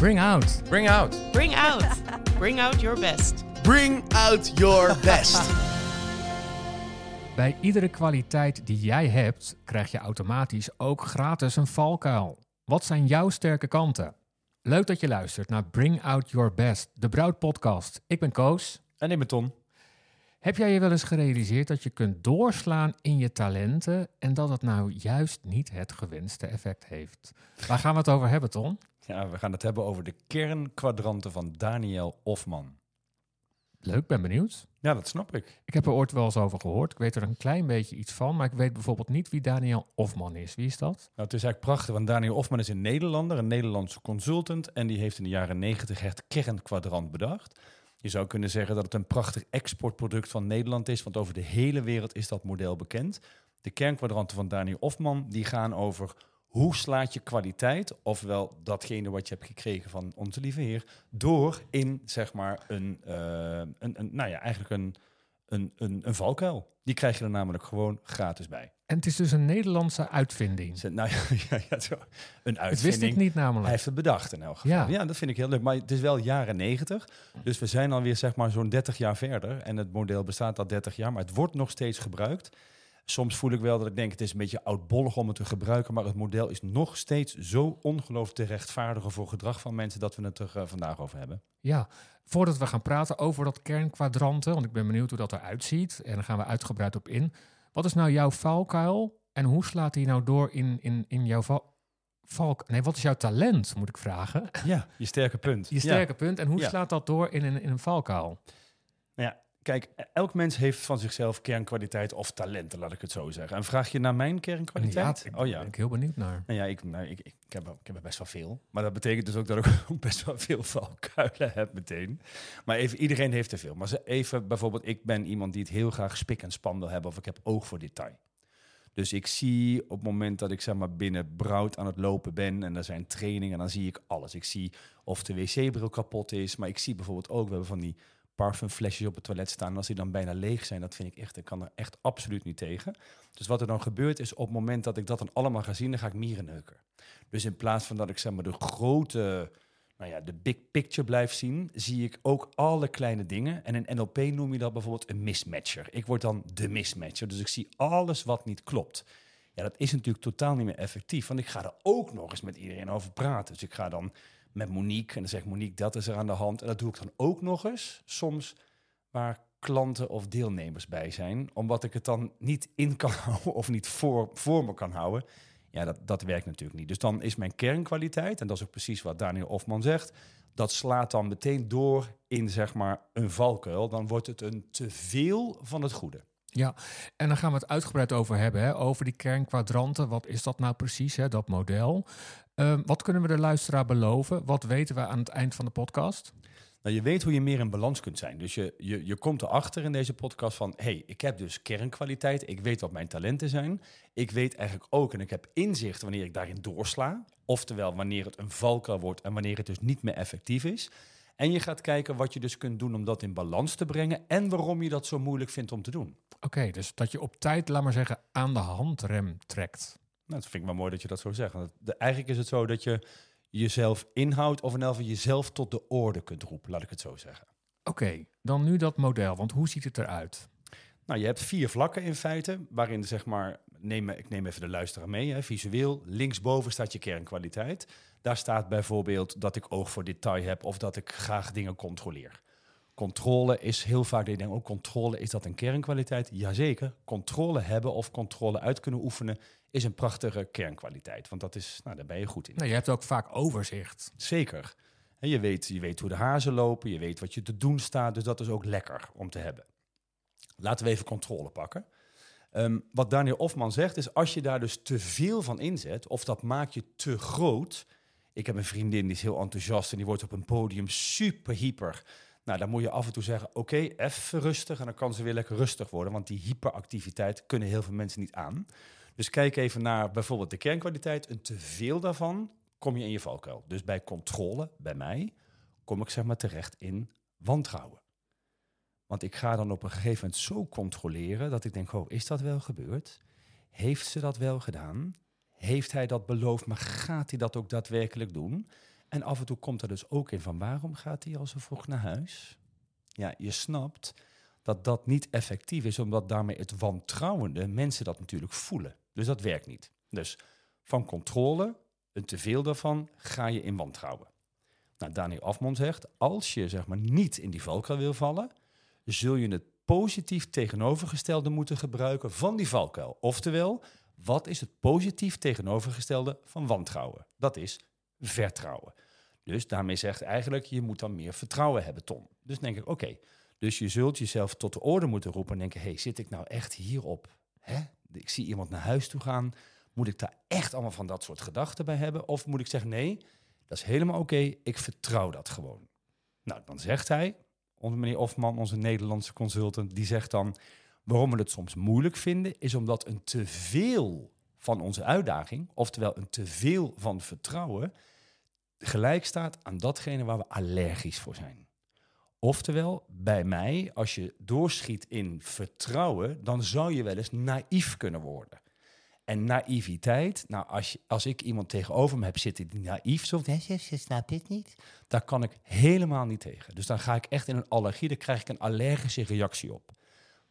Bring out. Bring out. Bring out. Bring out your best. Bring out your best. Bij iedere kwaliteit die jij hebt, krijg je automatisch ook gratis een valkuil. Wat zijn jouw sterke kanten? Leuk dat je luistert naar Bring Out Your Best, de Broud Podcast. Ik ben Koos. en ik ben Ton. Heb jij je wel eens gerealiseerd dat je kunt doorslaan in je talenten en dat het nou juist niet het gewenste effect heeft? Waar gaan we het over hebben, Ton? Ja, we gaan het hebben over de kernkwadranten van Daniel Hofman. Leuk, ben benieuwd. Ja, dat snap ik. Ik heb er ooit wel eens over gehoord. Ik weet er een klein beetje iets van, maar ik weet bijvoorbeeld niet wie Daniel Hofman is. Wie is dat? Nou, het is eigenlijk prachtig, want Daniel Hofman is een Nederlander, een Nederlandse consultant. En die heeft in de jaren negentig het kernkwadrant bedacht. Je zou kunnen zeggen dat het een prachtig exportproduct van Nederland is, want over de hele wereld is dat model bekend. De kernkwadranten van Daniel Hofman, die gaan over hoe slaat je kwaliteit, ofwel datgene wat je hebt gekregen van onze lieve Heer, door in zeg maar een, eh, een, een nou ja, eigenlijk een, een, een, een valkuil. Die krijg je er namelijk gewoon gratis bij. En het is dus een Nederlandse uitvinding. Nou ja, ja, ja, zo. een Dat uitvinding. wist ik niet Hij namelijk. heeft het bedacht in elk geval. Ja. Ja. dat vind ik heel leuk. Maar het is wel jaren 90. Dus we zijn alweer zeg maar zo'n 30 jaar verder. En het model bestaat al 30 jaar, maar het wordt nog steeds gebruikt. Soms voel ik wel dat ik denk het is een beetje oudbollig om het te gebruiken. Maar het model is nog steeds zo ongelooflijk te rechtvaardigen voor gedrag van mensen dat we het er eh, vandaag over hebben. Ja, voordat we gaan praten over dat kernkwadranten, want ik ben benieuwd hoe dat eruit ziet en daar gaan we uitgebreid op in. Wat is nou jouw valkuil en hoe slaat die nou door in, in, in jouw val, valk? Nee, wat is jouw talent, moet ik vragen? Ja, je sterke punt. Je sterke punt en hoe Ja. slaat dat door in een, in een valkuil? Nou ja, kijk, elk mens heeft van zichzelf kernkwaliteiten of talenten, laat ik het zo zeggen. En vraag je naar mijn kernkwaliteit? Ja, oh ja. ben ik heel benieuwd naar. Nou ja, ik, nou, ik, ik, ik heb, er- ik heb er best wel veel. Maar dat betekent dus ook dat ik ook best wel veel valkuilen heb meteen. Maar even, iedereen heeft er veel. Maar even bijvoorbeeld, ik ben iemand die het heel graag spik en span wil hebben. Of ik heb oog voor detail. Dus ik zie op het moment dat ik zeg maar binnen Broud aan het lopen ben en er zijn trainingen, dan zie ik alles. Ik zie of de wc-bril kapot is, maar ik zie bijvoorbeeld ook, we hebben van die parfumflesjes op het toilet staan. En als die dan bijna leeg zijn, dat vind ik echt, ik kan er echt absoluut niet tegen. Dus wat er dan gebeurt is, op het moment dat ik dat dan allemaal ga zien, dan ga ik mierenneuken. Dus in plaats van dat ik zeg maar de grote, nou ja, de big picture blijf zien, zie ik ook alle kleine dingen. En in NLP noem je dat bijvoorbeeld een mismatcher. Ik word dan de mismatcher. Dus ik zie alles wat niet klopt. Ja, dat is natuurlijk totaal niet meer effectief. Want ik ga er ook nog eens met iedereen over praten. Dus ik ga dan met Monique en dan zegt Monique dat is er aan de hand. En dat doe ik dan ook nog eens soms waar klanten of deelnemers bij zijn. Omdat ik het dan niet in kan houden of niet voor, voor me kan houden. Ja, dat, dat werkt natuurlijk niet. Dus dan is mijn kernkwaliteit, en dat is ook precies wat Daniel Hofman zegt, dat slaat dan meteen door in zeg maar een valkuil. Dan wordt het een te veel van het goede. Ja, en dan gaan we het uitgebreid over hebben, hè, over die kernkwadranten. Wat is dat nou precies, hè, dat model? Ehm, wat kunnen we de luisteraar beloven? Wat weten we aan het eind van de podcast? Nou, je weet hoe je meer in balans kunt zijn. Dus je, je, je komt erachter in deze podcast van... hey, ik heb dus kernkwaliteit. Ik weet wat mijn talenten zijn. Ik weet eigenlijk ook, en ik heb inzicht wanneer ik daarin doorsla. Oftewel, wanneer het een valkuil wordt en wanneer het dus niet meer effectief is. En je gaat kijken wat je dus kunt doen om dat in balans te brengen... en waarom je dat zo moeilijk vindt om te doen. Oké, dus dat je op tijd, laat maar zeggen, aan de handrem trekt. Nou, dat vind ik wel mooi dat je dat zo zegt. Want de- eigenlijk is het zo dat je jezelf inhoudt... of in elk geval jezelf tot de orde kunt roepen, laat ik het zo zeggen. Oké, dan nu dat model, want hoe ziet het eruit? Nou, je hebt vier vlakken in feite, waarin zeg maar, neem, ik neem even de luisteraar mee, hè, visueel. Linksboven staat je kernkwaliteit. Daar staat bijvoorbeeld dat ik oog voor detail heb of dat ik graag dingen controleer. Controle is heel vaak, je denkt, ook controle, is dat een kernkwaliteit? Jazeker, controle hebben of controle uit kunnen oefenen is een prachtige kernkwaliteit. Want dat is, nou, daar ben je goed in. Nou, je hebt ook vaak overzicht. Zeker. En je, weet, je weet hoe de hazen lopen, je weet wat je te doen staat, dus dat is ook lekker om te hebben. Laten we even controle pakken. Ehm, wat Daniel Hofman zegt is, als je daar dus te veel van inzet, of dat maakt je te groot. Ik heb een vriendin die is heel enthousiast en die wordt op een podium super hyper. Nou, dan moet je af en toe zeggen, oké, even rustig. En dan kan ze weer lekker rustig worden, want die hyperactiviteit kunnen heel veel mensen niet aan. Dus kijk even naar bijvoorbeeld de kernkwaliteit. Een te veel daarvan kom je in je valkuil. Dus bij controle, bij mij, kom ik zeg maar terecht in wantrouwen. Want ik ga dan op een gegeven moment zo controleren dat ik denk, oh, is dat wel gebeurd? Heeft ze dat wel gedaan? Heeft hij dat beloofd, maar gaat hij dat ook daadwerkelijk doen? En af en toe komt er dus ook in van waarom gaat hij al zo vroeg naar huis? Ja, je snapt dat dat niet effectief is, omdat daarmee het wantrouwende mensen dat natuurlijk voelen. Dus dat werkt niet. Dus van controle, een teveel daarvan, ga je in wantrouwen. Nou, Daniel Afmond zegt, als je zeg maar niet in die valkuil wil vallen, zul je het positief tegenovergestelde moeten gebruiken van die valkuil. Oftewel, wat is het positief tegenovergestelde van wantrouwen? Dat is vertrouwen. Dus daarmee zegt eigenlijk, je moet dan meer vertrouwen hebben, Tom. Dus denk ik, oké, dus je zult jezelf tot de orde moeten roepen en denken, hey, zit ik nou echt hierop? Hè? Ik zie iemand naar huis toe gaan, moet ik daar echt allemaal van dat soort gedachten bij hebben? Of moet ik zeggen, nee, dat is helemaal oké, ik vertrouw dat gewoon. Nou, dan zegt hij, onze meneer Ofman, onze Nederlandse consultant, die zegt dan, waarom we het soms moeilijk vinden, is omdat een teveel van onze uitdaging, oftewel een teveel van vertrouwen, gelijk staat aan datgene waar we allergisch voor zijn. Oftewel, bij mij, als je doorschiet in vertrouwen, dan zou je wel eens naïef kunnen worden. En naïviteit, nou, als, je, als ik iemand tegenover me heb zitten die naïef zo, je snapt het niet, daar kan ik helemaal niet tegen. Dus dan ga ik echt in een allergie, daar krijg ik een allergische reactie op.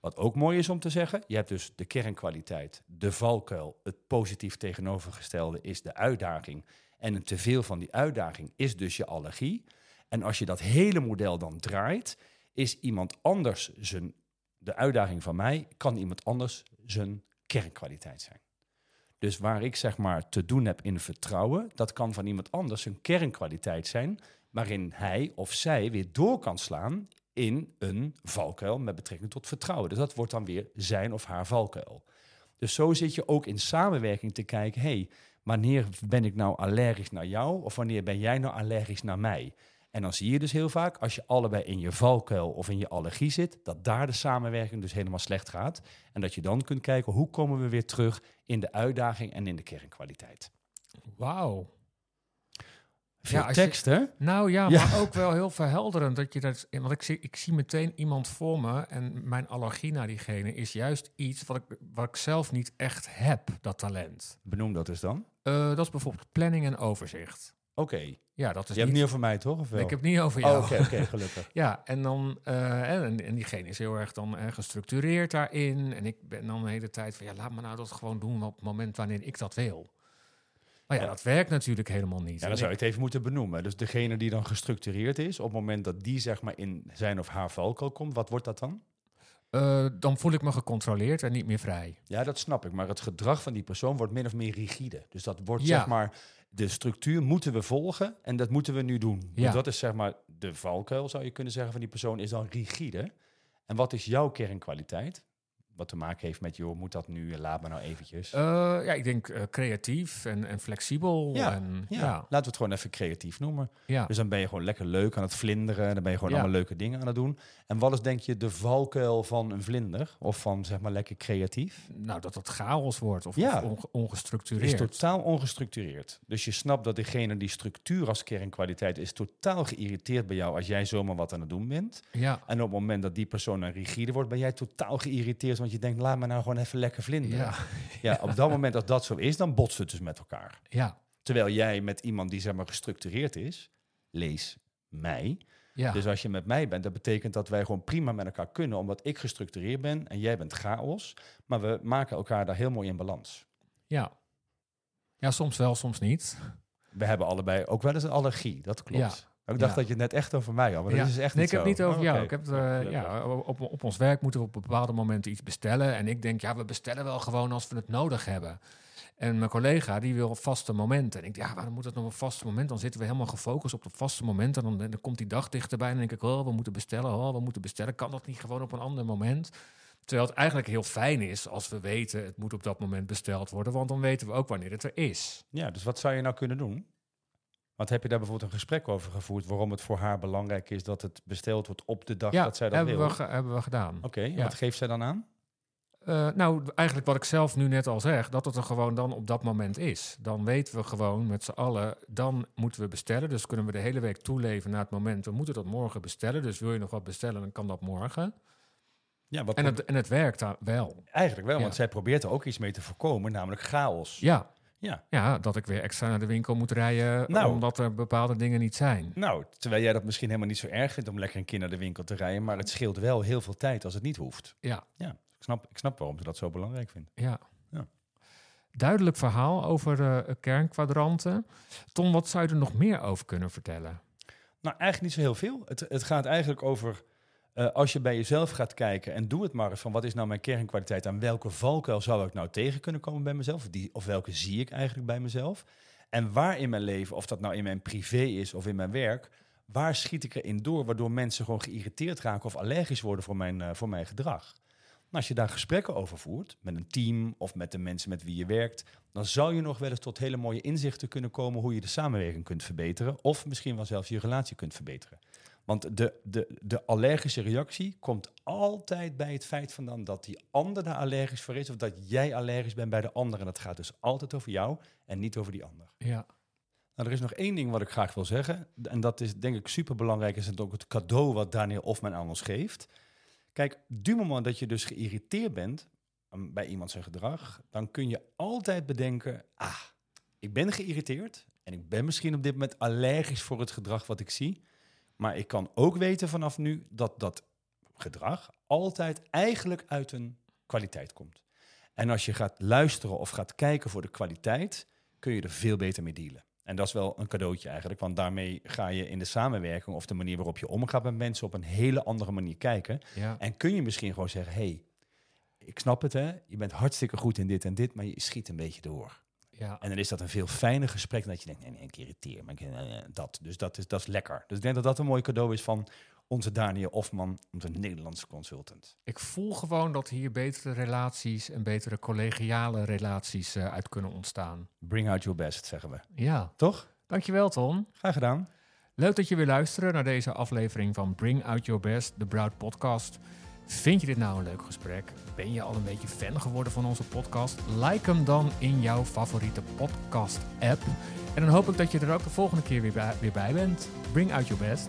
Wat ook mooi is om te zeggen, je hebt dus de kernkwaliteit, de valkuil, het positief tegenovergestelde is de uitdaging. En een teveel van die uitdaging is dus je allergie. En als je dat hele model dan draait, is iemand anders zijn, de uitdaging van mij, kan iemand anders zijn kernkwaliteit zijn. Dus waar ik zeg maar te doen heb in vertrouwen, dat kan van iemand anders een kernkwaliteit zijn, waarin hij of zij weer door kan slaan in een valkuil met betrekking tot vertrouwen. Dus dat wordt dan weer zijn of haar valkuil. Dus zo zit je ook in samenwerking te kijken, hey, wanneer ben ik nou allergisch naar jou of wanneer ben jij nou allergisch naar mij? En dan zie je dus heel vaak, als je allebei in je valkuil of in je allergie zit, dat daar de samenwerking dus helemaal slecht gaat. En dat je dan kunt kijken, hoe komen we weer terug in de uitdaging en in de kernkwaliteit. Wauw. Veel Ja, je- hè? Nou ja, Ja. maar ook wel heel verhelderend. Dat je dat, want ik zie, ik zie meteen iemand voor me en mijn allergie naar diegene is juist iets wat ik, wat ik zelf niet echt heb, dat talent. Benoem dat eens dan. Eh, dat is bijvoorbeeld planning en overzicht. Oké. Ja, dat is Je hebt niet... niet over mij, toch? Of wel? ik heb het niet over Oh, jou. Oké, oké, gelukkig. Ja, en dan eh, en, en diegene is heel erg dan eh, gestructureerd daarin. En ik ben dan de hele tijd van ja, laat me nou dat gewoon doen op het moment wanneer ik dat wil. Maar ja, Ja. dat werkt natuurlijk helemaal niet. Ja, dan zou je ik- het even moeten benoemen. Dus degene die dan gestructureerd is, op het moment dat die zeg maar in zijn of haar valkuil komt, wat wordt dat dan? Eh, dan voel ik me gecontroleerd en niet meer vrij. Ja, dat snap ik. Maar het gedrag van die persoon wordt min of meer rigide. Dus dat wordt Ja. zeg maar, de structuur moeten we volgen en dat moeten we nu doen. Ja. Dat is zeg maar de valkuil, zou je kunnen zeggen, van die persoon is dan rigide. En wat is jouw kernkwaliteit? Wat te maken heeft met, joh, moet dat nu, laat me nou eventjes. Eh, ja, ik denk eh, creatief en, en flexibel. Ja, en, ja. ja. laten we het gewoon even creatief noemen. ja. Dus dan ben je gewoon lekker leuk aan het vlinderen. Dan ben je gewoon allemaal leuke dingen aan het doen. En wat is denk je de valkuil van een vlinder? Of van zeg maar lekker creatief? Nou, dat het chaos wordt of, Ja. of onge- is ongestructureerd. totaal ongestructureerd. Dus je snapt dat degene die structuur als kernkwaliteit is totaal geïrriteerd bij jou als jij zomaar wat aan het doen bent. Ja, En op het moment dat die persoon dan rigide wordt, ben jij totaal geïrriteerd, want je denkt, laat me nou gewoon even lekker vlinderen. ja, Ja, op dat moment dat dat zo is, dan botst het dus met elkaar. ja, Terwijl jij met iemand die zeg maar gestructureerd is, lees mij. ja. Dus als je met mij bent, dat betekent dat wij gewoon prima met elkaar kunnen, omdat ik gestructureerd ben en jij bent chaos. Maar we maken elkaar daar heel mooi in balans. ja. Ja, soms wel, soms niet. We hebben allebei ook wel eens een allergie, dat klopt. Ja. Ik dacht Ja. dat je het net echt over mij had, maar Ja. dat is echt nee, niet ik heb het niet over Oh, jou. Ik heb het, eh, ja, op, op ons werk moeten we op bepaalde momenten iets bestellen. En ik denk, ja, we bestellen wel gewoon als we het nodig hebben. En mijn collega, die wil vaste momenten. En ik denk, ja, waarom moet het nog een vaste moment? Dan zitten we helemaal gefocust op dat vaste moment. En dan, dan komt die dag dichterbij. En dan denk ik, oh, we moeten bestellen. Oh, we moeten bestellen. Kan dat niet gewoon op een ander moment? Terwijl het eigenlijk heel fijn is als we weten, het moet op dat moment besteld worden. Want dan weten we ook wanneer het er is. Ja, dus wat zou je nou kunnen doen? Want heb je daar bijvoorbeeld een gesprek over gevoerd waarom het voor haar belangrijk is dat het besteld wordt op de dag ja, dat zij dat hebben wil? we, hebben we gedaan. Oké, Ja. wat geeft zij dan aan? Eh, nou, eigenlijk wat ik zelf nu net al zeg, dat het er gewoon dan op dat moment is. Dan weten we gewoon met z'n allen, dan moeten we bestellen. Dus kunnen we de hele week toeleven naar het moment, we moeten dat morgen bestellen. Dus wil je nog wat bestellen, dan kan dat morgen. Ja, wat En het, en het werkt daar wel. eigenlijk wel, Ja. want zij probeert er ook iets mee te voorkomen, namelijk chaos. Ja, Ja. Ja, dat ik weer extra naar de winkel moet rijden Nou. omdat er bepaalde dingen niet zijn. Nou, terwijl jij dat misschien helemaal niet zo erg vindt om lekker een keer naar de winkel te rijden, maar het scheelt wel heel veel tijd als het niet hoeft. Ja, Ja, ik snap, ik snap waarom ze dat zo belangrijk vinden. ja. Ja. Duidelijk verhaal over eh, kernkwadranten. Tom, wat zou je er nog meer over kunnen vertellen? Nou, eigenlijk niet zo heel veel. Het, het gaat eigenlijk over eh, als je bij jezelf gaat kijken en doe het maar eens van wat is nou mijn kernkwaliteit en welke valkuil zou ik nou tegen kunnen komen bij mezelf, die, of welke zie ik eigenlijk bij mezelf. En waar in mijn leven, of dat nou in mijn privé is of in mijn werk, waar schiet ik erin door waardoor mensen gewoon geïrriteerd raken of allergisch worden voor mijn, eh, voor mijn gedrag. Nou, als je daar gesprekken over voert met een team of met de mensen met wie je werkt, dan zou je nog wel eens tot hele mooie inzichten kunnen komen hoe je de samenwerking kunt verbeteren. Of misschien wel zelfs je relatie kunt verbeteren. Want de, de, de allergische reactie komt altijd bij het feit vandaan dat die ander daar allergisch voor is. Of dat jij allergisch bent bij de ander. En dat gaat dus altijd over jou en niet over die ander. Ja, Nou, er is nog één ding wat ik graag wil zeggen. En dat is denk ik super belangrijk. Is het ook het cadeau wat Daniel Ofman aan ons geeft. Kijk, du moment dat je dus geïrriteerd bent um, bij iemand zijn gedrag, dan kun je altijd bedenken: ah, ik ben geïrriteerd en ik ben misschien op dit moment allergisch voor het gedrag wat ik zie. Maar ik kan ook weten vanaf nu dat dat gedrag altijd eigenlijk uit een kwaliteit komt. En als je gaat luisteren of gaat kijken voor de kwaliteit, kun je er veel beter mee dealen. En dat is wel een cadeautje eigenlijk, want daarmee ga je in de samenwerking of de manier waarop je omgaat met mensen op een hele andere manier kijken. ja. En kun je misschien gewoon zeggen: hey, ik snap het, hè? Je bent hartstikke goed in dit en dit, maar je schiet een beetje door. Ja. En dan is dat een veel fijner gesprek dan dat je denkt: nee, nee, ik irriteer ik, eh, dat. Dus dat is, dat is lekker. Dus ik denk dat dat een mooi cadeau is van onze Daniel Ofman, onze Nederlandse consultant. Ik voel gewoon dat hier betere relaties en betere collegiale relaties eh, uit kunnen ontstaan. Bring out your best, zeggen we. Ja, Toch? dankjewel Tom. Graag gedaan. Leuk dat je weer luistert naar deze aflevering van Bring Out Your Best, de Broad Podcast. Vind je dit nou een leuk gesprek? Ben je al een beetje fan geworden van onze podcast? Like hem dan in jouw favoriete podcast-app. En dan hoop ik dat je er ook de volgende keer weer bij, weer bij bent. Bring Out Your Best.